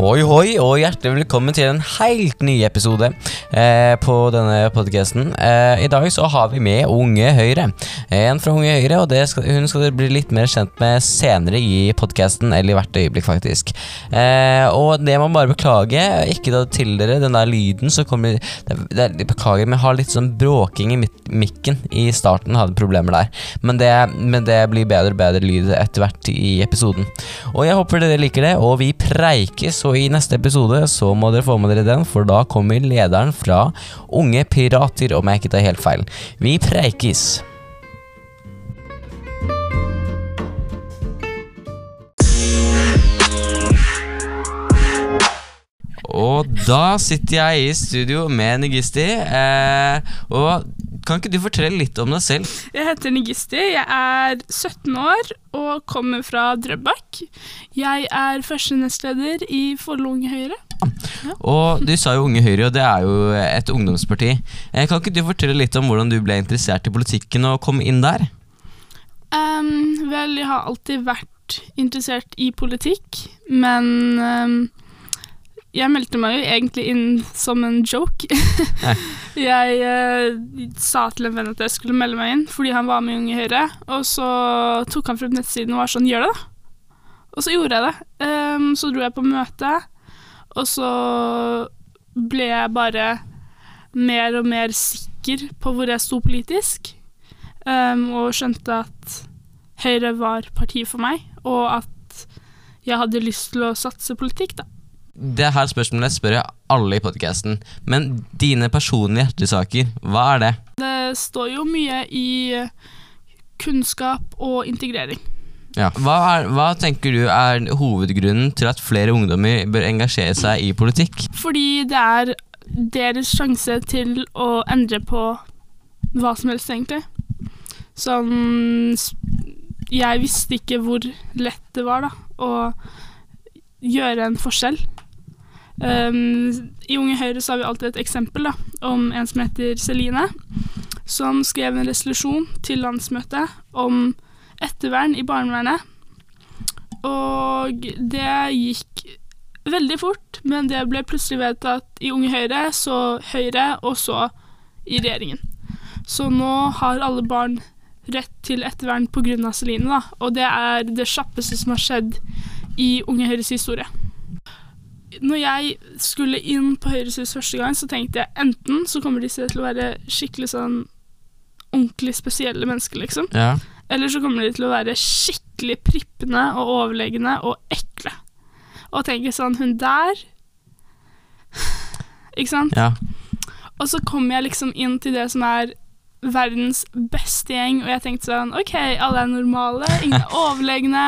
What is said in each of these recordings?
Hoi, hoi, og hjertelig velkommen til en helt ny episode eh, på denne podcasten. Eh, I dag så har vi med Unge Høyre. En fra Unge Høyre, og skal, hun skal dere bli litt mer kjent med senere i podcasten, eller i hvert øyeblikk, faktisk. Eh, og det må bare beklage, ikke da til dere, den der lyden som kommer det, det, Beklager, men jeg har litt sånn bråking i mikken i starten, hadde problemer der. Men det, men det blir bedre og bedre lyd etter hvert i episoden. Og jeg håper dere liker det, og vi preikes så i neste episode så må dere få med dere den, for da kommer lederen fra Unge Pirater, om jeg ikke tar helt feil. Vi preikes! Og da sitter jeg i studio med Nigisti. Eh, og kan ikke du fortelle litt om deg selv? Jeg heter Nigisti. Jeg er 17 år og kommer fra Drøbak. Jeg er første nestleder i Follo Unge Høyre. Ja. Og Du sa jo Unge Høyre, og det er jo et ungdomsparti. Eh, kan ikke du fortelle litt om hvordan du ble interessert i politikken og kom inn der? Um, vel, jeg har alltid vært interessert i politikk, men um, jeg meldte meg jo egentlig inn som en joke. jeg eh, sa til en venn at jeg skulle melde meg inn fordi han var med i Unge Høyre. Og så tok han frem nettsiden og var sånn 'gjør det', da. Og så gjorde jeg det. Um, så dro jeg på møte, og så ble jeg bare mer og mer sikker på hvor jeg sto politisk. Um, og skjønte at Høyre var partiet for meg, og at jeg hadde lyst til å satse politikk, da. Det her spørsmålet spør jeg alle i podkasten, men dine personlige hjertesaker, hva er det? Det står jo mye i kunnskap og integrering. Ja. Hva, er, hva, tenker du er hovedgrunnen til at flere ungdommer bør engasjere seg i politikk? Fordi det er deres sjanse til å endre på hva som helst, egentlig. Sånn Jeg visste ikke hvor lett det var, da, å gjøre en forskjell. Um, I Unge Høyre så har vi alltid et eksempel da, om en som heter Celine, som skrev en resolusjon til landsmøtet om ettervern i barnevernet. Og det gikk veldig fort, men det ble plutselig vedtatt i Unge Høyre, så Høyre, og så i regjeringen. Så nå har alle barn rett til ettervern pga. Celine, da, og det er det kjappeste som har skjedd i Unge Høyres historie når jeg skulle inn på Høyres første gang, så tenkte jeg enten så kommer disse til å være skikkelig sånn ordentlig spesielle mennesker, liksom. Ja. Eller så kommer de til å være skikkelig prippende og overlegne og ekle. Og tenke sånn Hun der Ikke sant? Ja. Og så kommer jeg liksom inn til det som er verdens beste gjeng, og jeg tenkte sånn OK, alle er normale, ingen er overlegne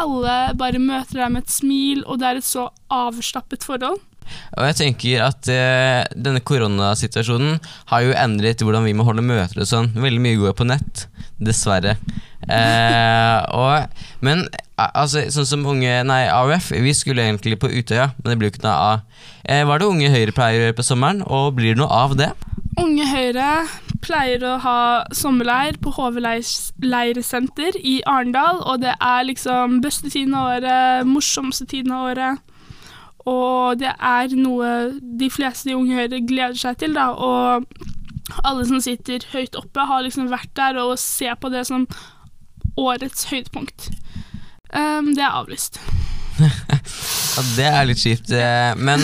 alle bare møter deg med et smil, og det er et så avslappet forhold. Og jeg tenker at eh, denne koronasituasjonen har jo endret hvordan vi må holde møter og sånn. Veldig mye går på nett, dessverre. Eh, og, men altså, sånn som unge Nei, AUF, vi skulle egentlig på Utøya, men det blir jo ikke noe av. Eh, hva er det Unge Høyre pleier å gjøre på sommeren, og blir det noe av det? Unge Høyre pleier å ha sommerleir på HV leirsenter i Arendal, og det er liksom beste tiden av året, morsomste tiden av året. Og det er noe de fleste de Unge Høyre gleder seg til, da. Og alle som sitter høyt oppe, har liksom vært der og ser på det som årets høydepunkt. Um, det er avlyst. ja, det er litt kjipt. Eh, men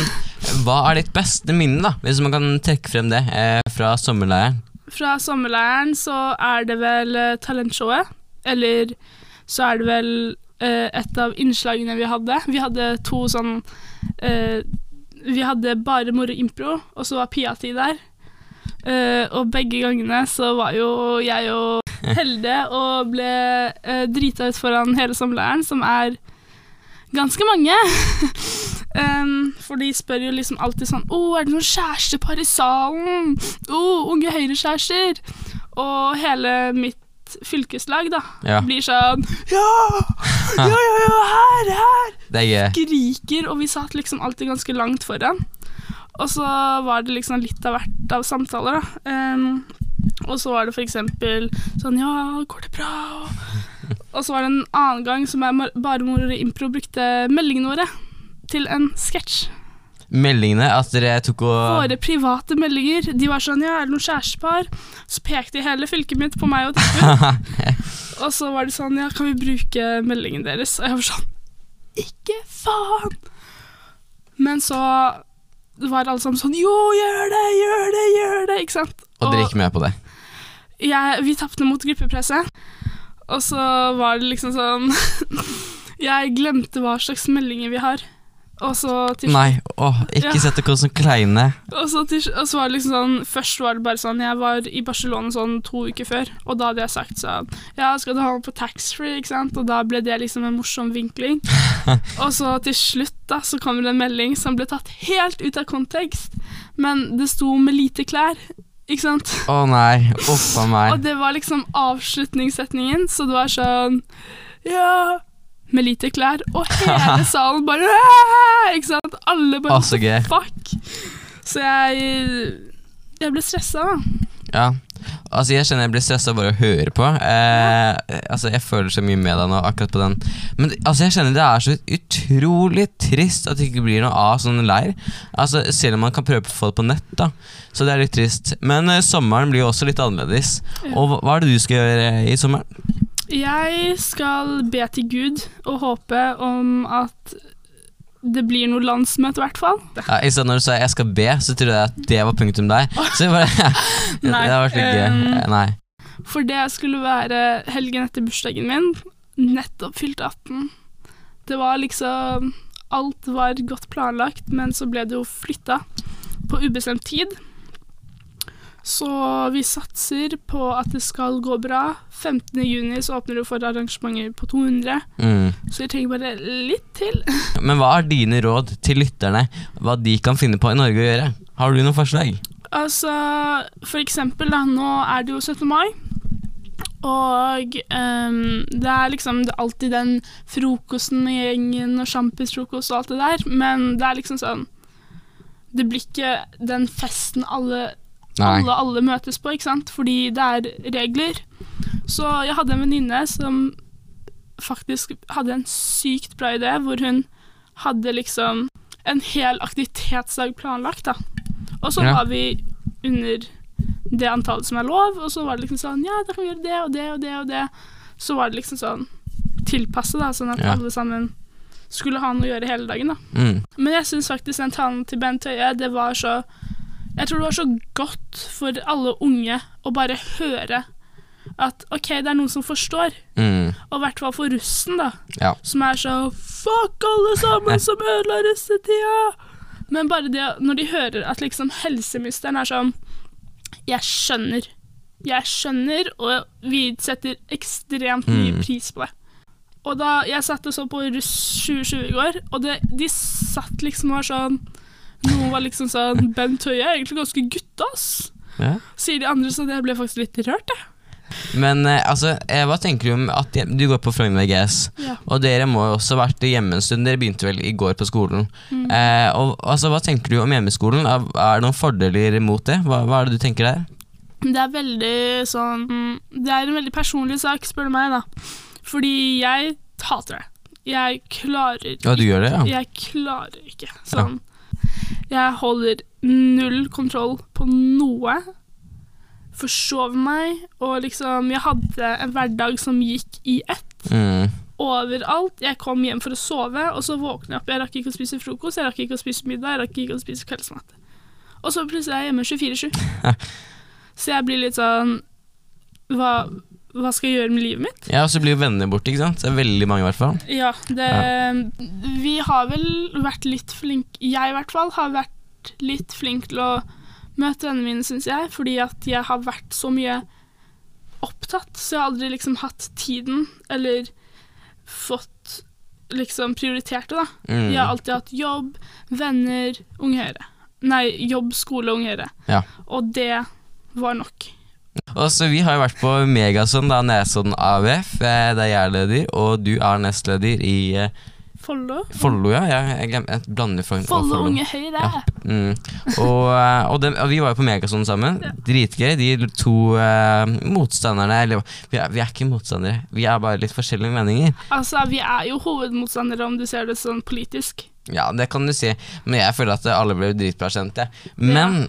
hva er ditt beste minne, da, hvis man kan trekke frem det, eh, fra sommerleiren? Fra sommerleiren så er det vel eh, talentshowet. Eller så er det vel eh, et av innslagene vi hadde. Vi hadde to sånn eh, Vi hadde bare moro impro, og så var Pia-tid der. Uh, og begge gangene så var jo jeg og Helde og ble uh, drita ut foran hele sommerleiren, som er ganske mange. Um, for de spør jo liksom alltid sånn 'Å, oh, er det noen kjærestepar i salen?' 'Å, oh, Unge Høyre-kjærester'. Og hele mitt fylkeslag da ja. blir sånn 'Ja! Ja, ja, ja, her, her!' Det er Skriker, og vi satt liksom alltid ganske langt foran. Og så var det liksom litt av hvert av samtaler, da. Um, og så var det for eksempel sånn 'Ja, går det bra?' Og så var det en annen gang som jeg bare mor impro brukte meldingene våre til en sketsj. Meldingene at dere tok og Våre private meldinger. De var sånn Ja, er det noen kjærestepar? Så pekte hele fylket mitt på meg og Tippen. og så var de sånn Ja, kan vi bruke meldingen deres? Og jeg var sånn Ikke faen! Men så var alle sammen sånn Jo, gjør det, gjør det, gjør det! Ikke sant? Og dere gikk med på det? jeg, vi tapte mot gruppepresset, og så var det liksom sånn Jeg glemte hva slags meldinger vi har. Og så til Nei, åh, ikke Ja. sett dere som kleine. Og så, til, og så var det liksom sånn Først var det bare sånn Jeg var i Barcelona sånn to uker før, og da hadde jeg sagt sånn Ja, skal du ha den på taxfree, ikke sant? Og da ble det liksom en morsom vinkling. og så til slutt da Så kommer det en melding som ble tatt helt ut av kontekst, men det sto med lite klær, ikke sant? Å nei, uff a meg. Og det var liksom avslutningssetningen, så det var sånn Ja Med lite klær. Og hele salen bare Ikke sant? Alle bare Å, så. Fuck. Så jeg Jeg ble stressa, da. Ja. Altså, jeg kjenner jeg blir stressa bare å høre på. Eh, altså, Jeg føler så mye med deg nå, akkurat på den. Men altså, jeg kjenner det er så utrolig trist at det ikke blir noe av sånn leir. Altså, Selv om man kan prøve å få det på nett, da. Så det er litt trist. Men eh, sommeren blir jo også litt annerledes. Ja. Og hva, hva er det du skal gjøre i sommeren? Jeg skal be til Gud og håpe om at det blir noe landsmøte, i hvert fall. Ja, I stedet når du sa 'jeg skal be', så trodde jeg at det var punktum der. Så bare Det Nei, det var gøy. um, Nei. For det skulle være helgen etter bursdagen min. Nettopp fylt 18. Det var liksom Alt var godt planlagt, men så ble det jo flytta på ubestemt tid. Så vi satser på at det skal gå bra. 15. juni så åpner du for arrangementer på 200, Mm. så vi trenger bare litt til. Men hva er dine råd til lytterne? Hva de kan finne på i Norge å gjøre? Har du noen forslag? Altså, for eksempel, da, nå er det jo 17. mai. Og um, det er liksom det er alltid den frokosten i gjengen og sjampisfrokost og alt det der, men det er liksom sånn Det blir ikke den festen alle, alle, alle møtes på, ikke sant? Fordi det er regler. Så jeg hadde en venninne som faktisk hadde en sykt bra idé, hvor hun hadde liksom en hel aktivitetsdag planlagt, da. Og så Ja. var vi under det antallet som er lov, og så var det liksom sånn Ja, da kan vi gjøre det og det og det og det. Så var det liksom sånn tilpasset, da, sånn at Ja. alle sammen skulle ha noe å gjøre hele dagen, da. Mm. Men jeg syns faktisk den talen til Bent Høie, det var så Jeg tror det var så godt for alle unge å bare høre at OK, det er noen som forstår. Mm. Og i hvert fall for russen, da. Ja. Som er så Fuck alle sammen som ødela russetida! Men bare det når de hører at liksom helseministeren er sånn Jeg skjønner. Jeg skjønner, og vi setter ekstremt mye Mm. pris på det. Og da Jeg satt og så på Russ 2020 i går, og det, de satt liksom og var sånn Noen var liksom sånn Bent Høie er egentlig ganske guttas, Ja. sier de andre, så det ble faktisk litt rørt, jeg. Men eh, altså, eh, hva tenker du om at de- du går på Frogner VGS? Ja. Og dere må jo også ha vært hjemme en stund. Dere begynte vel i går på skolen. Mm. Eh, og altså, Hva tenker du om hjemmeskolen? Er er det noen fordeler mot det? Hva, hva er det du tenker der? Det er veldig sånn Det er en veldig personlig sak, spør du meg, da. Fordi jeg hater det. Jeg klarer Ja, du gjør det, ja? Jeg klarer ikke sånn. Jeg holder null kontroll på noe. Forsover meg, og liksom Jeg hadde en hverdag som gikk i ett. Mm. Overalt. Jeg kom hjem for å sove, og så våkner jeg opp. Jeg rakk ikke å spise frokost, jeg rakk ikke å spise middag, jeg rakk ikke å spise kveldsmat. Og så plutselig er jeg hjemme 24-7. Så jeg blir litt sånn hva, hva skal jeg gjøre med livet mitt? Ja, og så blir jo vennene borte, ikke sant? Det er veldig mange, i hvert fall. Ja, det Vi har vel vært litt flinke Jeg i hvert fall har vært litt flink til å møte vennene mine, syns jeg, fordi at jeg har vært så mye opptatt, så jeg har aldri liksom hatt tiden, eller fått liksom prioritert det, da. Mm. Jeg har alltid hatt jobb, venner, Unge Høyre. Nei, jobb, skole, Unge Høyre. Ja. Og det var nok. Og så Vi har jo vært på Megason, da Nesodden AUF, det der jeg er leder, og du er nestleder i eh, Follo. Follo, ja. Jeg, glemmer, jeg blander Follo Follo. Unge Høyre. Ja. Mm. Og, eh, og, de, og vi var jo på Megason sammen. Dritgøy. De to eh, motstanderne Eller vi er, vi er ikke motstandere, vi er bare litt forskjellige meninger. Altså, vi er jo hovedmotstandere om du ser det sånn politisk. Ja, det kan du si, men jeg føler at alle ble dritbra kjent. jeg. Men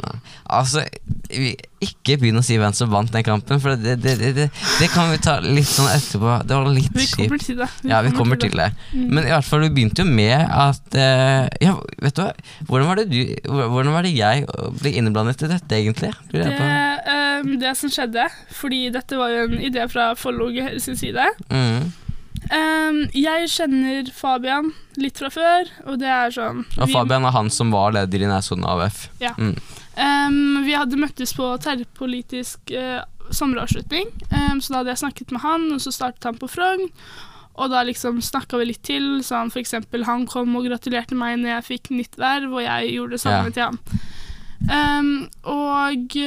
altså Ikke begynn å si hvem som vant den kampen, for det, det, det, det, kan vi ta litt sånn etterpå. Det var litt kjipt. Vi kommer til det. Ja, vi kommer til det. Mm. Men i hvert fall, vi begynte jo med at uh, Ja, vet du hva? Hvordan var det, du, hvordan var det jeg ble inneblandet i dette, egentlig? Det, uh, det som skjedde, fordi dette var jo en idé fra Follo Høyre sin side Mm. Ehm, Jeg kjenner Fabian litt fra før, og det er sånn Og Fabian er han som var leder i Nesodden AUF. Ja. Mm. Um, vi hadde møttes på tverrpolitisk uh, sommeravslutning, um, så da hadde jeg snakket med han, og så startet han på Frogn. Og da liksom snakka vi litt til, så for eksempel han kom og gratulerte meg når jeg fikk nytt verv, og jeg gjorde det samme Ja. til han. Og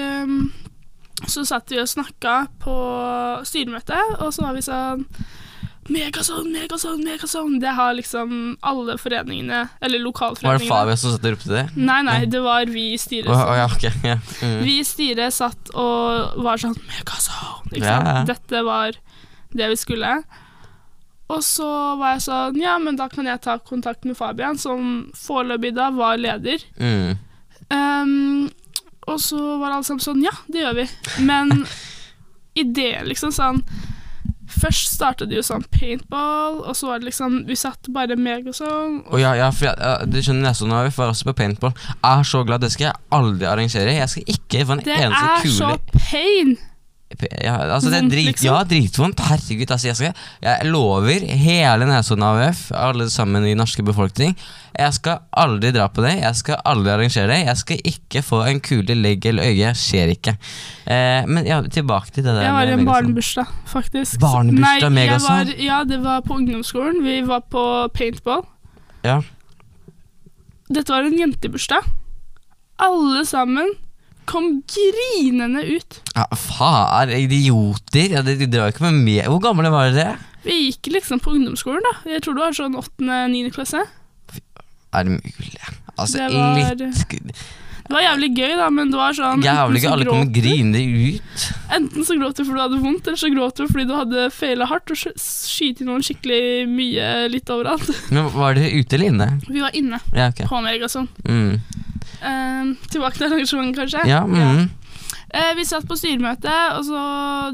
så satt vi og snakka på styremøtet, og så var vi sånn Megason, megason, megason. Det har liksom alle foreningene, eller lokalforeningene. Var det. Fabian som satt og ropte det? Nei, nei, det var vi i styret. Oh, ja, okay, Ja. Mm. vi i styret satt og var sånn Megason! Ikke sant? ja. Dette var det vi skulle. Og så var jeg sånn Ja, men da kan jeg ta kontakt med Fabian, som foreløpig da var leder. Mm. Um, og så var alle sammen sånn Ja, det gjør vi. Men ideen, liksom sånn Først startet det jo sånn paintball, og så var det liksom Vi satt bare meg Og sånn. ja, ja, for jeg, ja, du skjønner Nesodden vi var også på paintball. Jeg er så glad, det skal jeg aldri arrangere. Jeg skal ikke få en Det eneste er så kule pain! Ja, altså det er drit, liksom. Ja, dritvondt. Herregud, altså jeg, skal, jeg lover hele Nesodden AUF, alle sammen i norske befolkning, jeg skal aldri dra på det. Jeg skal aldri arrangere det. Jeg skal ikke få en kule, legg eller øye. Skjer ikke. Eh, men ja, tilbake til det der Jeg var i en barnebursdag, faktisk. Barnebursdag, Nei, jeg var- Ja, det var på ungdomsskolen. Vi var på paintball. Ja. Dette var en jentebursdag. Alle sammen kom grinende ut. ja, faen, idioter. Ja, de, de drar ikke med meg. Hvor gamle var dere? Vi gikk liksom på ungdomsskolen, da. Jeg tror det var sånn åttende-niende klasse. Er det mulig? Altså, Det var- litt Det var jævlig gøy, da, men det var sånn Jævlig gøy, så alle kommer grinende ut. Enten så gråt du fordi du hadde vondt, eller så gråt du fordi du hadde feila hardt og sk- skyte noen skikkelig mye litt overalt. Men Var dere ute eller inne? Vi var inne Ja, okay. på Megason. Mm. Um, tilbake til arrangementet, kanskje? Ja, mm. Eh, vi satt på styremøte, og så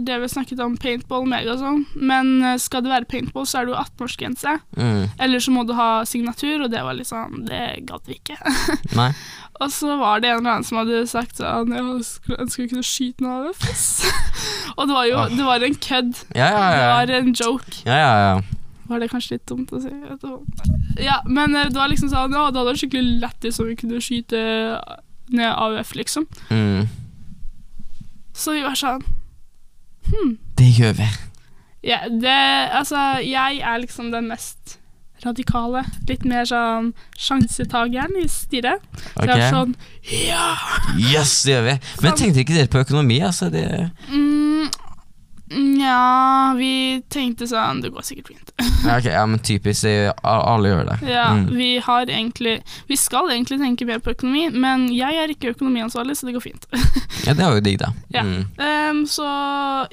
drev vi snakket om paintball mega og sånn. Men eh, skal det være paintball, så er det jo 18-årsgrense. Mm. Eller så må du ha signatur, og det var sånn Det gadd vi ikke. Nei. og så var det en eller annen som hadde sagt sånn Jeg skulle ønske vi kunne skyte noe av det. og det var jo. Det var en kødd. Ja, ja, Det var en joke. ja, ja, ja. Var det kanskje litt dumt å si? Ja, men eh, det var liksom sånn Ja, det hadde vært skikkelig lættis om vi kunne skyte ned AUF, liksom. Mm. Så vi var sånn Det gjør vi. Ja, det, altså, jeg er liksom den mest radikale. Litt mer sånn sjansetageren i styret. Så jeg var sånn Ja! Yes, det gjør vi. Men tenkte ikke dere på økonomi? Altså, det Mm, ja, vi tenkte sånn Det går sikkert fint. ja, okay, ja, men typisk. Alle gjør det. Ja, Mm. Vi har egentlig Vi skal egentlig tenke mer på økonomi, men jeg er ikke økonomiansvarlig, så det går fint. Ja, det var jo digg, da. Ja. Mm. Ehm, så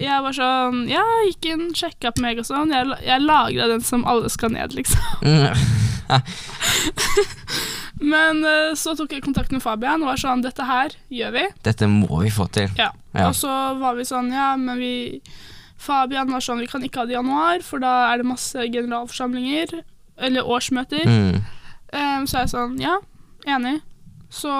jeg var sånn Ja, gikk inn, sjekka på meg og sånn. Jeg, jeg lagra den som alle skal ned, liksom. Men eh, så tok jeg kontakt med Fabian og var sånn Dette her gjør vi. Dette må vi få til. Ja. Ja. Og så var vi sånn, ja, men vi Fabian var sånn, vi kan ikke ha det i januar, for da er det masse generalforsamlinger, eller årsmøter. Mm. Um, så jeg sånn, ja, enig. Så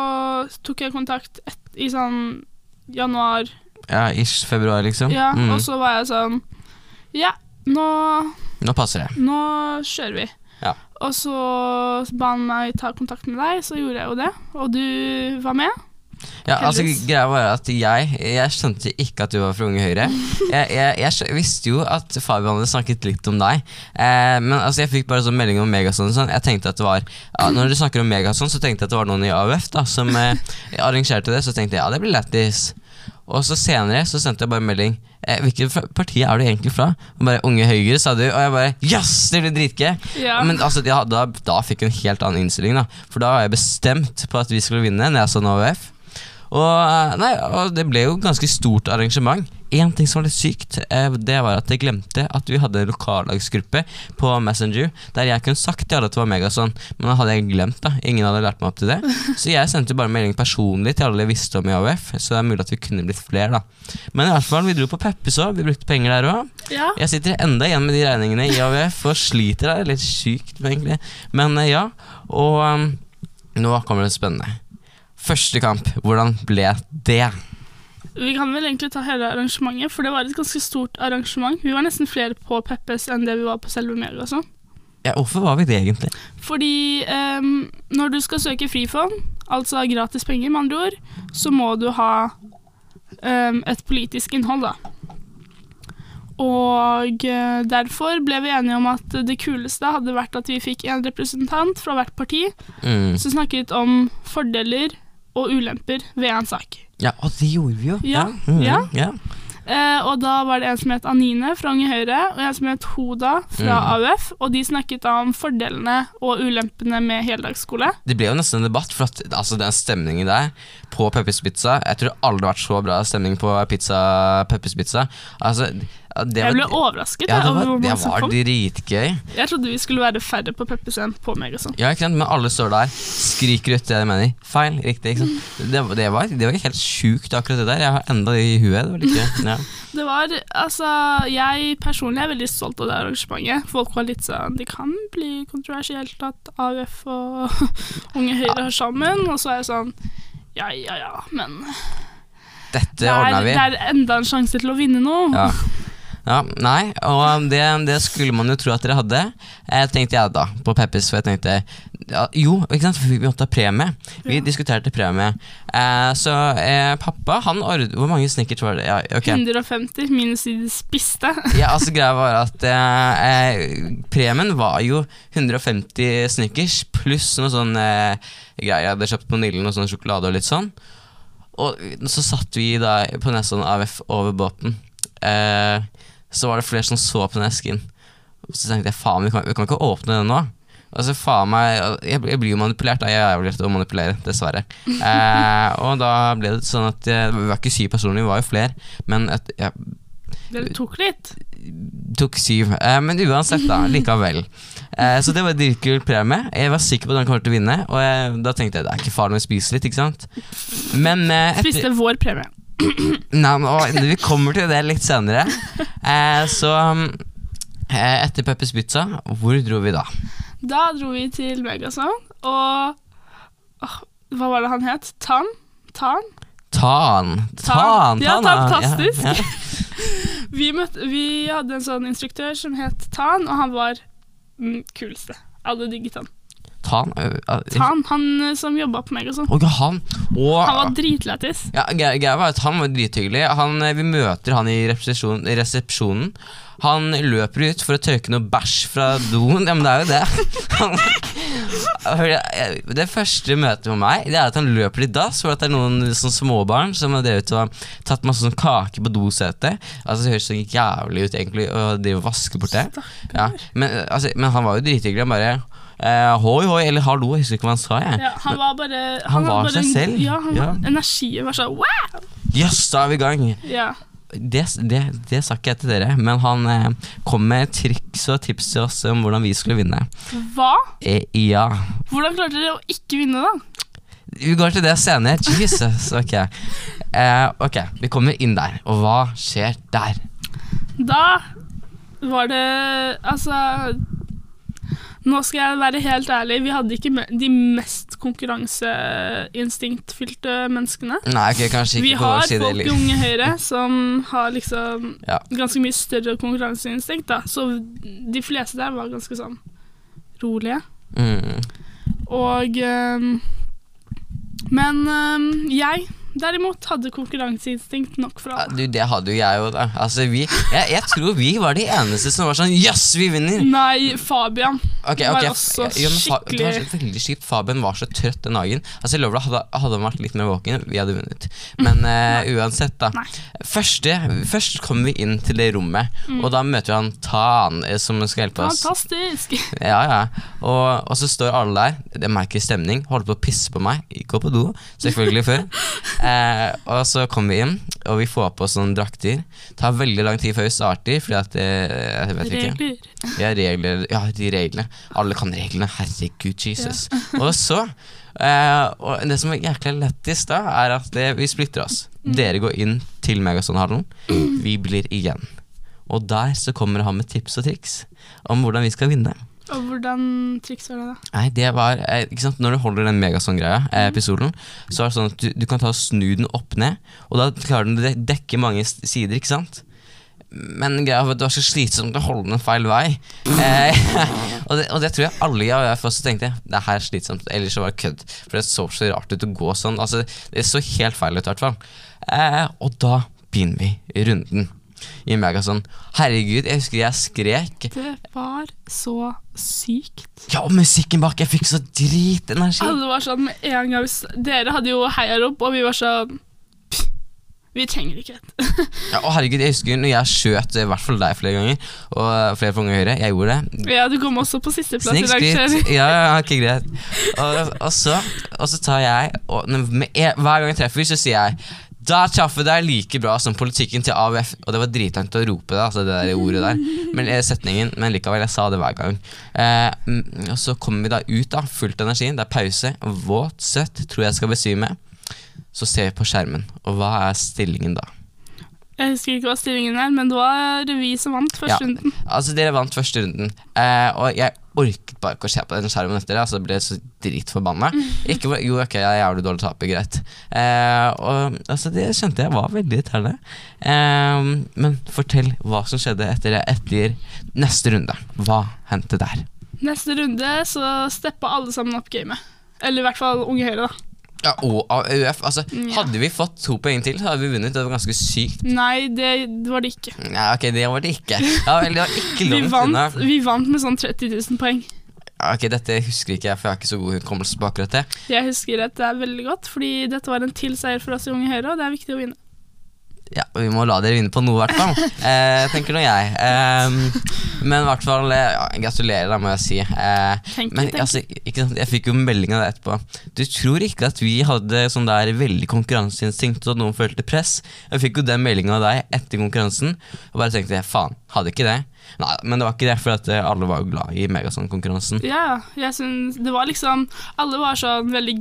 tok jeg kontakt et, i sånn januar, Ja, ish februar, liksom. ja, Mm. og så var jeg sånn, ja, nå, Nå passer det. nå kjører vi. Og så ba han meg ta kontakt med deg, så gjorde jeg jo det, og du var med. Ja, altså greia var at jeg Jeg skjønte ikke at du var fra Unge Høyre. Jeg, jeg, jeg visste jo at Fabian hadde snakket litt om deg. Eh, men altså jeg fikk bare sånn melding om Megason. Sånn. Jeg tenkte at det var ja, Når du snakker om Megason, så tenkte jeg at det var noen i AUF da som eh, arrangerte det. Så tenkte jeg ja, det blir lættis. Og så senere så sendte jeg bare melding. Eh, hvilket parti er du egentlig fra? Og bare Unge Høyre, sa du. Og jeg bare Yes! Det blir dritgøy! Ja. Men altså, ja, da, da fikk jeg en helt annen innstilling, da. For da var jeg bestemt på at vi skulle vinne Når jeg Og, eh, nei, og det ble jo ganske stort arrangement. Én ting som var litt sykt, eh, det var at jeg glemte at vi hadde en lokallagsgruppe på Messenger der jeg kunne sagt til alle at det var Megason, men da hadde jeg glemt. da Ingen hadde lært meg opp til det. Så jeg sendte bare melding personlig til alle jeg visste om i AUF, så det er mulig at vi kunne blitt flere, da. Men i hvert fall, vi dro på Peppes òg, vi brukte penger der òg. Ja. Jeg sitter enda igjen med de regningene i AUF og sliter der. Litt sykt, egentlig. Men eh, ja. Og um, nå kommer det spennende. Første kamp, hvordan ble det? Vi kan vel egentlig ta hele arrangementet, for det var et ganske stort arrangement. Vi var nesten flere på Peppes enn det vi var på selve Megason. Ja, hvorfor var vi det, egentlig? Fordi um, når du skal søke frifond, altså gratis penger med andre ord, så må du ha um, et politisk innhold, da. Og uh, derfor ble vi enige om at det kuleste hadde vært at vi fikk en representant fra hvert parti Mm. som snakket om fordeler og ulemper ved en sak. Ja, og det gjorde vi jo. Ja, mm, ja. ja. Eh, og da var det en som het Anine fra Unge Høyre, og en som het Hoda fra Mm. AUF. Og de snakket da om fordelene og ulempene med heldagsskole. Det ble jo nesten en debatt, for at altså, den stemningen der på Peppers Pizza Jeg tror aldri det har vært så bra stemning på pizza, Peppers Pizza. Altså, det Jeg ble overrasket ja, det var, det var dritgøy. Jeg trodde vi skulle være færre på Peppers enn på Megason. Ja, ikke sant? Men alle står der, skriker ut det de mener. Feil, riktig. ikke sant? Det, det, var, det var helt sjukt, akkurat det der. Jeg har enda det i huet. Det var litt. Ja. Det var, altså, Jeg personlig er veldig stolt av det arrangementet. Folk var litt sånn Det kan bli kontroversielt at AUF og Unge Høyre hører sammen. Og så er jeg sånn Ja, ja, ja, men Dette det ordna vi. det er enda en sjanse til å vinne noe. Ja. ja, nei, og det, det skulle man jo tro at dere hadde. eh, tenkte jeg da, på Peppers, for jeg tenkte ja, Jo, ikke sant, vi måtte ha premie. Vi Ja. diskuterte premie. Eh, så eh, pappa, han ordnet Hvor mange snickers var det? Ja, okay. 150 minus de spiste. Ja, altså Greia var at eh, eh, premien var jo 150 snickers pluss noe sånn eh, greier jeg hadde kjøpt på Nillen, og sånn sjokolade og litt sånn. Og så satt vi da på Nesson AUF over båten. Eh, så var det flere som så på den esken. Og så tenkte jeg faen, vi kan, vi kan ikke åpne den nå. Altså faen meg Jeg, jeg blir jo manipulert. Da. Jeg er jo lett å manipulere, dessverre. Eh, og da ble det sånn at eh, Vi var ikke syv personer, vi var jo flere. Men et, jeg Dere tok litt. tok syv. Eh, men uansett, da. Likevel. Eh, så det var en dritkul premie. Jeg var sikker på at den kom til å vinne, og jeg, da tenkte jeg det er ikke farlig å spise litt, ikke sant. Men eh, etter, Spiste vår premie. Nei, men, vi kommer til det litt senere. Eh, så um, eh, etter Peppers Pizza, hvor dro vi da? Da dro vi til Megason, og åh, Hva var det han het? Tan? Tan? Tan. Tan, Ja, Tan, fantastisk. Ja, ja. Vi, møtte, vi hadde en sånn instruktør som het Tan, og han var den kuleste. Alle digget han. Tan, ø, Tan, han som jobba på meg Og han og, Han var dritlættis. Ja, greia var at Han var drithyggelig. Han, vi møter han i resepsjon, resepsjonen. Han løper ut for å tørke noe bæsj fra doen. Ja, men det er jo det. Han, det første møtet med meg Det er at han løper til dass for at det er noen sånn småbarn som har drevet og tatt masse sånn kake på dosetet. Altså, det høres så jævlig ut egentlig å drive og vaske bort det. Ja, men, altså, men han var jo drithyggelig. Han bare eh, Hoi, hoi, eller hallo, jeg husker ikke hva han sa. Jeg. Ja, han var bare Han var bare seg en- selv. Ja, han Ja. Var, energien var sånn wow! Jøss, da er vi i gang! Ja. det, det, det sa ikke jeg til dere, men han eh, kom med triks og tips til oss om hvordan vi skulle vinne. Hva? Eh, ja. Hvordan klarte dere å ikke vinne, da? Vi går til det senere. Jesus. Ok. Eh, ok, vi kommer inn der, og hva skjer der? Da var det Altså Nå skal jeg være helt ærlig, vi hadde ikke de mest konkurranseinstinktfylte menneskene. Nei, okay, kanskje Vi ikke på har folk i Unge Høyre som har liksom Ja. ganske mye større konkurranseinstinkt, da. Så de fleste der var ganske sånn rolige. Mm. Og ehm, Men ehm, jeg derimot hadde konkurranseinstinkt nok for alle. Du, det hadde jo jeg òg, da. Altså, vi, jeg, jeg tror vi var de eneste som var sånn Jøss, vi vinner! Nei, Fabian. Ok, var ok, også ja, Fa- Det var så veldig kjipt. Fabian var så trøtt den dagen. Altså, jeg lover deg, hadde, hadde han vært litt mer våken, vi hadde vunnet. Men uh, uansett, da. Første, først kommer vi inn til det rommet, Mm. og da møter vi han Tan, eh, som skal hjelpe oss. Fantastisk. Ja, ja. Og, og så står alle der, det merker stemning, holder på å pisse på meg. går på do, selvfølgelig før. Eh, og så kommer vi inn, og vi får på oss sånne drakter. Det tar veldig lang tid før vi starter, fordi at det, Jeg vet ikke. Regler. Ja, regler, ja, de reglene. Alle kan reglene. Herregud, Jesus. Og så eh, og Det som er jæklig lettest, da, er at det, vi splitter oss. Dere går inn til Megasonhallen. Vi blir igjen. Og der så kommer han med tips og triks om hvordan vi skal vinne. Og hvordan triks var det, da? Nei, det var eh, ikke sant? Når du holder den megasong-greia, eh, episoden, så er det sånn at du, du kan ta og snu den opp ned, og da klarer den å dekke mange sider, ikke sant? Men greia var at det var så slitsomt å holde den feil vei. Eh, og, det, og det tror jeg alle i AUF også tenkte. Det her er slitsomt, ellers så var det kødd. For det så så rart ut å gå sånn. Altså, det så helt feil ut, i hvert fall. Eh, og da begynner vi runden i sånn Herregud, jeg husker jeg skrek. Det var så sykt. Ja, og musikken bak, jeg fikk så dritenergi. Alle var sånn med en gang Dere hadde jo heiarop, og vi var sånn Vi trenger ikke dette. Ja, og herregud, jeg husker når jeg skjøt i hvert fall deg flere ganger, og flere Unge Høyre. Jeg gjorde det. ja, du kom også på sisteplass i dag. Ja, ja, ok, greit. Og, og, så, og så tar jeg og med, Hver gang jeg treffer, så sier jeg da traff jeg deg like bra som politikken til AUF. Og det var dritlangt å rope det, altså det der ordet der. Men eh, setningen, men likevel, jeg sa det hver gang. Eh, mm, og så kommer vi da ut, da, fullt av energi. Det er pause. Våt, søtt, tror jeg skal besvime. Så ser vi på skjermen, og hva er stillingen da? Jeg husker ikke hva stillingen er, men det var vi som vant første Ja. runden. Altså, dere vant første runden, eh, og jeg orket bare ikke å se på den skjermen etter det. Altså, jeg ble så dritforbanna. Ikke, for, jo, ok, jeg er jævlig dårlig taper, greit. Eh, og altså, det skjønte jeg var veldig irriterende. Eh, men fortell hva som skjedde etter det, etter neste runde. Hva hendte der? Neste runde så steppa alle sammen opp gamet. Eller i hvert fall Unge Høyre, da. Ja, og AUF. Altså, Ja. hadde vi fått to poeng til, så hadde vi vunnet. Det var ganske sykt. Nei, det var det ikke. Ja, ok, det var det ikke. Ja, vel, det var ikke Vi vant, vi vant med sånn 30 000 poeng. Ja, ok, Dette husker ikke jeg, for jeg har ikke så god hukommelse på akkurat det. Jeg husker dette er veldig godt, fordi dette var en til seier for oss i Unge Høyre, og det er viktig å vinne. Ja, Vi må la dere vinne på noe, i hvert fall. Eh, tenker nå jeg. Eh, men i hvert fall eh, ja, Gratulerer, da, må jeg si. Eh, Tenk men tenk altså, ikke sant, jeg fikk jo melding av det etterpå. Du tror ikke at vi hadde sånn der veldig konkurranseinstinkt, og at noen følte press? Jeg fikk jo den meldinga av deg etter konkurransen, og bare tenkte faen, hadde ikke det? Nei, men det var ikke det, for at eh, alle var jo glad i Megason-konkurransen. Ja, jeg synes, det var liksom Alle var sånn veldig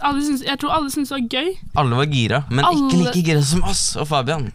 alle syns, Jeg tror alle syntes det var gøy. Alle var gira, men ikke like gira som oss og Fabian.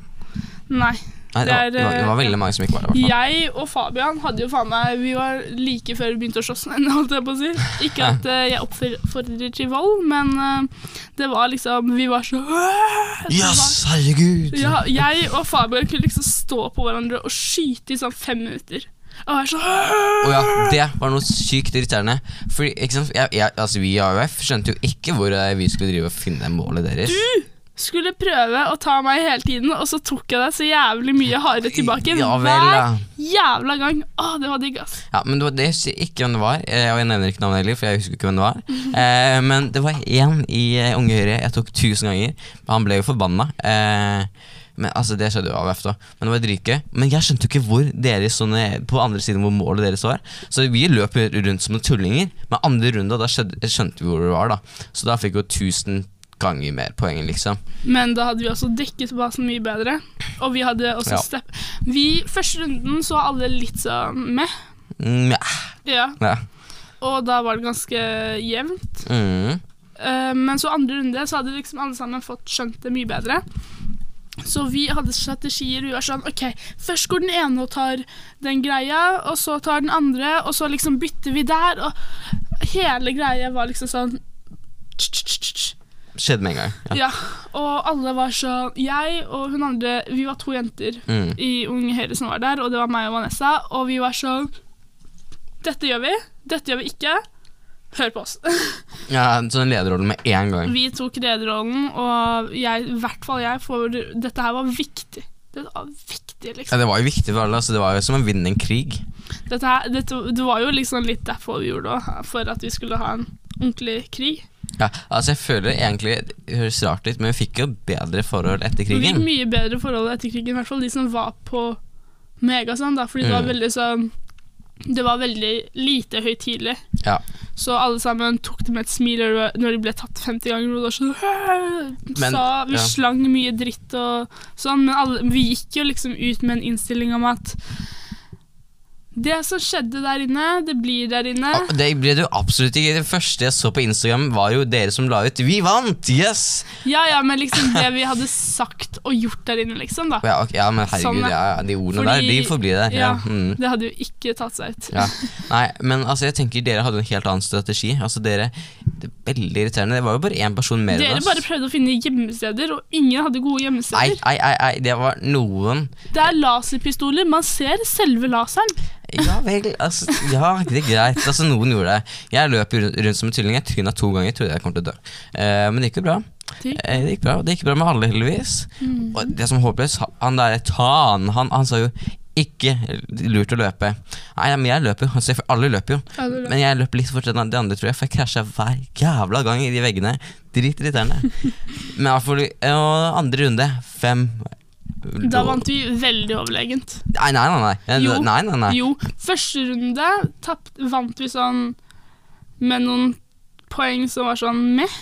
Nei. Nei, det, var, Det det, var, det var veldig mange som ikke var fall. Jeg og Fabian hadde jo faen meg Vi var like før vi begynte å slåss, holdt jeg på å si. Ikke at eh, jeg oppfordrer til vold, men eh, det var liksom Vi var så Det Yes, herregud! Ja, jeg og Fabian kunne liksom stå på hverandre og skyte i sånn fem minutter. Og sånn Og ja, det var noe sykt irriterende. Fordi, jeg, jeg, altså Vi i AUF skjønte jo ikke hvor eh, vi skulle drive og finne målet deres. Du Skulle prøve å ta meg hele tiden, og så tok jeg deg så jævlig mye hardere tilbake. Ja vel, hver jævla gang. Å, det var digg, ass. ja Men det var det jeg husker ikke hvem det var. Eh, Og jeg nevner ikke navnet heller, for jeg husker ikke hvem det var. Eh, men det var én i eh, Unge Høyre jeg tok tusen ganger. Han ble jo forbanna. Eh, men altså Det skjedde jo av AUF, da. Men det var dritgøy. Men jeg skjønte jo ikke hvor dere sånne, på andre siden hvor målet deres var. Så vi løp rundt som noen tullinger. Men andre runde, da skjønte, skjønte vi hvor det var. da Så da fikk vi jo 1000 ganger mer poeng, liksom. Men da hadde vi også dekket basen mye bedre. Og vi hadde også Ja. step Vi, Første runden så alle litt sånn med. Mm, ja. Ja. ja. Og da var det ganske jevnt. Mm. Uh, men så andre runde så hadde liksom alle sammen fått skjønt det mye bedre. Så vi hadde strategier. Vi var sånn OK, først går den ene og tar den greia, og så tar den andre, og så liksom bytter vi der, og hele greia var liksom sånn Skjedde med en gang. Ja. Ja. Og alle var sånn Jeg og hun andre Vi var to jenter Mm. i Unge Høyre som var der, og det var meg og Vanessa, og vi var sånn Dette gjør vi. Dette gjør vi ikke. Hør på oss. ja Sånn lederrollen med en gang. Vi tok lederrollen, og jeg, i hvert fall jeg, for dette her var viktig. Det var viktig, liksom. Ja. Det var jo viktig for alle. Altså, det var jo som å vinne en krig. Dette her, dette, det var jo liksom litt derfor vi gjorde det, for at vi skulle ha en ordentlig krig. Ja, altså Jeg føler egentlig Det høres rart ut, men vi fikk jo bedre forhold etter krigen. Vi fikk mye bedre forhold etter krigen, i hvert fall de som var på Megasand, da, fordi det var Mm. veldig sånn det var veldig lite høytidelig. Ja. Så alle sammen tok det med et smil når de ble tatt 50 ganger. Og sånn Men- sa, Vi ja. slang mye dritt og sånn, men alle, vi gikk jo liksom ut med en innstilling om at det som skjedde der inne, det blir der inne. Ah, Det ble jo absolutt ikke. Det første jeg så på Instagram, var jo dere som la ut 'Vi vant! Yes!' Ja, ja, men liksom det vi hadde sagt og gjort der inne, liksom, da. Ja, okay, ja men herregud, Sånn, ja, ja, de ordene Fordi- der, de får bli der. Ja. Ja. Mm. Det hadde jo ikke tatt seg ut. Ja. Nei, men altså, jeg tenker dere hadde en helt annen strategi. Altså, dere, det er Veldig irriterende. Det var jo bare én person mer enn Dere bare prøvde å finne gjemmesteder, og ingen hadde gode Nei, gjemmesteder. nei, nei, nei, det var noen Det er laserpistoler, man ser selve laseren. Ja vel, altså, ja, det er greit. Altså, noen gjorde det. Jeg løp rundt, rundt som en tylling Jeg tryna to ganger, trodde jeg kom til å dø. Eh, men det gikk jo bra. Det gikk Eh, det gikk bra Det gikk bra med alle, heldigvis. Mm. Og det som er håpløst, han der Tan, han, han sa jo ikke lurt å løpe. Nei, men jeg løper jo. Altså, alle løper jo. Alle det er Men jeg løper litt fortere enn de andre, tror jeg, for jeg krasja hver jævla gang i de veggene. Dritirriterende. Men iallfall andre runde, fem Da vant vi veldig overlegent. Nei, nei, nei. nei. Jo. nei, nei, nei. Jo, første runde tapt, vant vi sånn med noen poeng som var sånn meh.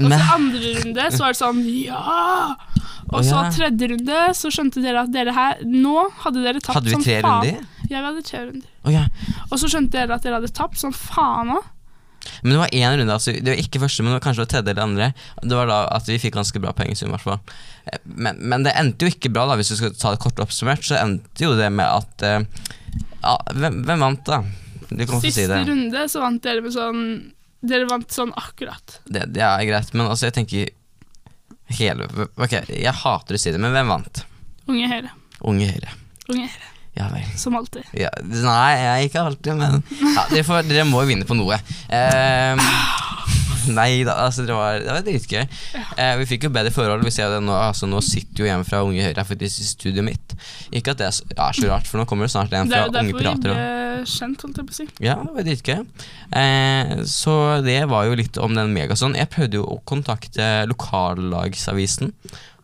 Og så andre runde så var det sånn ja! Og så tredje runde så skjønte dere at dere her Nå hadde dere tapt Hadde vi som tre faen. runder? Ja, vi hadde tre runder. Oh, ja. Og så skjønte dere at dere hadde tapt som faen òg. Men det var én runde, altså. Det var ikke første, men det var kanskje det var tredje eller andre. Det var da at vi fikk ganske bra pengesum, i hvert fall. Eh, Men, men det endte jo ikke bra, da, hvis du skal ta det kort oppsummert. Så endte jo det med at eh, ja, hvem, hvem vant, da? Du kan Siste si det. runde så vant dere med sånn Dere vant sånn akkurat. det. Det er greit, men altså, jeg tenker hele Ok, jeg hater å si det, men hvem vant? Unge Høyre. Unge Høyre. Unge Høyre. Ja vel. Som alltid. Ja, nei, jeg ikke alltid, men ja, dere, får, dere må jo vinne på noe. Eh, nei da, altså det var, det var dritgøy. Eh, vi fikk jo bedre forhold. Vi ser det nå, altså, nå sitter jo en fra Unge Høyre her faktisk i studioet mitt. Ikke at det er så, rart, for nå kommer det snart en fra Unge Pirater. også. Kjent, holdt jeg på å si. Ja, det var dritgøy. Eh, så det var jo litt om den megason. Jeg prøvde jo å kontakte lokallagsavisen.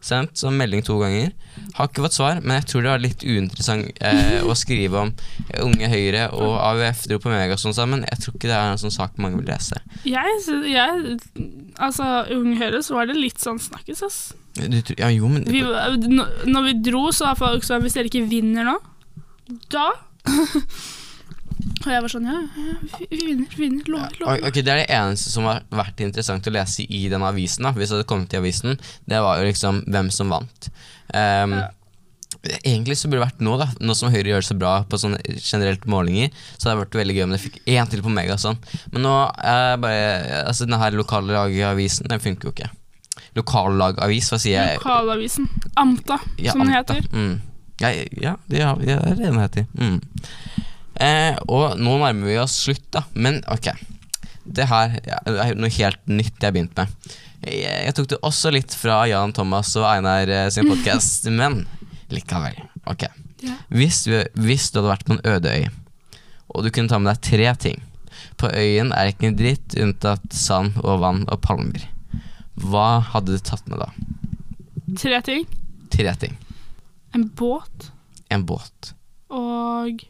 Sendt som melding to ganger. Har ikke fått svar, men jeg tror det var litt uinteressant eh, å skrive om Unge Høyre og AUF dro på megason sammen. Jeg tror ikke det er en sånn sak mange vil lese. Jeg, jeg Altså, Unge Høyre så var det litt sånn snakkes, ass. Du, ja, jo, men Vi, når vi dro, så var folk sånn Hvis dere ikke vinner nå, da Og jeg var sånn Ja, vi, vi vinner, vi vinner. Lover, lover. Ok, Det er det eneste som har vært interessant å lese i den avisen. da Hvis det hadde kommet i avisen Det var jo liksom hvem som vant. Um, Ja. Egentlig så burde det vært nå, da nå som Høyre gjør det så bra på sånne generelt målinger, så hadde det vært veldig gøy om det fikk én til på Megason. Men nå er bare Altså, den her lokallagavisen, den funker jo ikke. Lokallagavis, hva sier jeg? Lokalavisen. Amta, Ja, som den Amta. heter. Mm. Ja, ja, det ja, det er det den heter. Mm. Eh, og nå nærmer vi oss slutt, da. Men ok. Det her er noe helt nytt jeg har begynt med. Jeg, jeg tok det også litt fra Jan Thomas og Einar eh, sin podkast, men likevel. Ok. Ja. Hvis du, hvis du hadde vært på en øde øy, og du kunne ta med deg tre ting På øyen er ikke en dritt unntatt sand og vann og palmer. Hva hadde du tatt med da? Tre ting. Tre ting. En båt En båt. og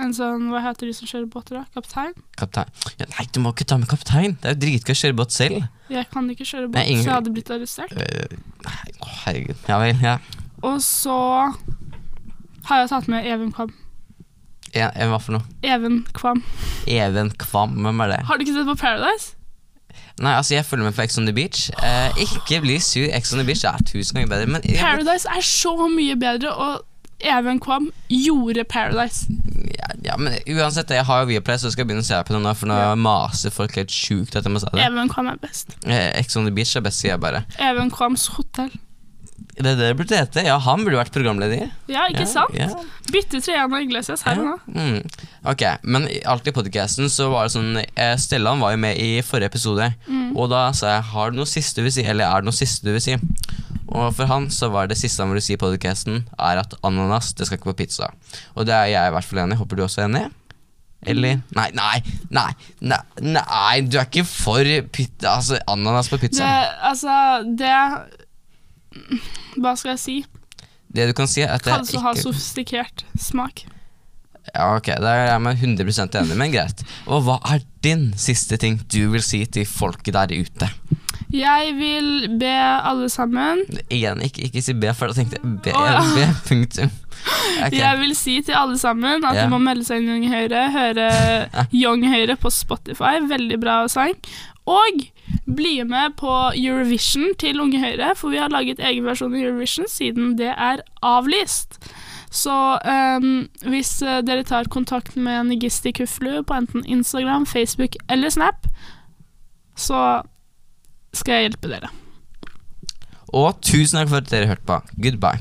en sånn Hva heter de som kjører båter, da? Kaptein? Kaptein ja, Nei, du må ikke ta med kaptein. Det er jo dritgøy å kjøre båt selv. Jeg kan ikke kjøre båt, ingen- så jeg hadde blitt arrestert. Uh, nei, å, herregud. Ja vel, ja. Og så har jeg tatt med Even Kvam. Ja, Even hva for noe? Even Kvam. Even Kvam, hvem er det? Har du ikke sett på Paradise? Nei, altså, jeg følger med på Ex on the Beach. Eh, ikke bli sur. Ex on the Beach er tusen ganger bedre, men Paradise er så mye bedre, og Even Kvam gjorde Paradise. Ja, ja, men uansett, jeg har jo Viaplay, så jeg skal begynne å se på den. for nå Ja. maser folk helt sjukt etter meg. Even Kvam er best. Eh, Ex on the Beach er best, sier jeg bare. Even Kvams hotell. Det er det det burde hete. Ja, han burde vært programleder. Ja, ikke ja, sant? Ja. Bytte Triana Iglesias her og nå. Mm. Ok, men alt i podcasten så var det sånn eh, Stellan var jo med i forrige episode, Mm. og da sa jeg har du noe siste du vil si, eller er det noe siste du vil si? Og for han så var det siste han ville si i podcasten, er at ananas, det skal ikke på pizza. Og det er jeg i hvert fall enig i. Håper du også er enig? Eller? Nei, nei, nei, nei, nei, du er ikke for pizza, altså ananas på Det, altså, det Hva skal jeg si? Det du kan si, er at det Kalles å ha sofistikert smak. Ja, ok, Da er jeg meg 100% enig, men greit. Og hva er din siste ting du vil si til folket der ute? Jeg vil be alle sammen Igjen, ikke, ikke si be, for da tenkte jeg be, oh, ja. be punktum. Okay. Jeg vil si til alle sammen at yeah. de må melde seg inn i Young Høyre. Høre Young Høyre på Spotify. Veldig bra sang. Og bli med på Eurovision til Unge Høyre, for vi har laget egen versjon av Eurovision siden det er avlyst. Så um, hvis eh, dere tar kontakt med Nigisti Kuflu på enten Instagram, Facebook eller Snap, så skal jeg hjelpe dere. Og tusen takk for at dere hørte på. Goodbye.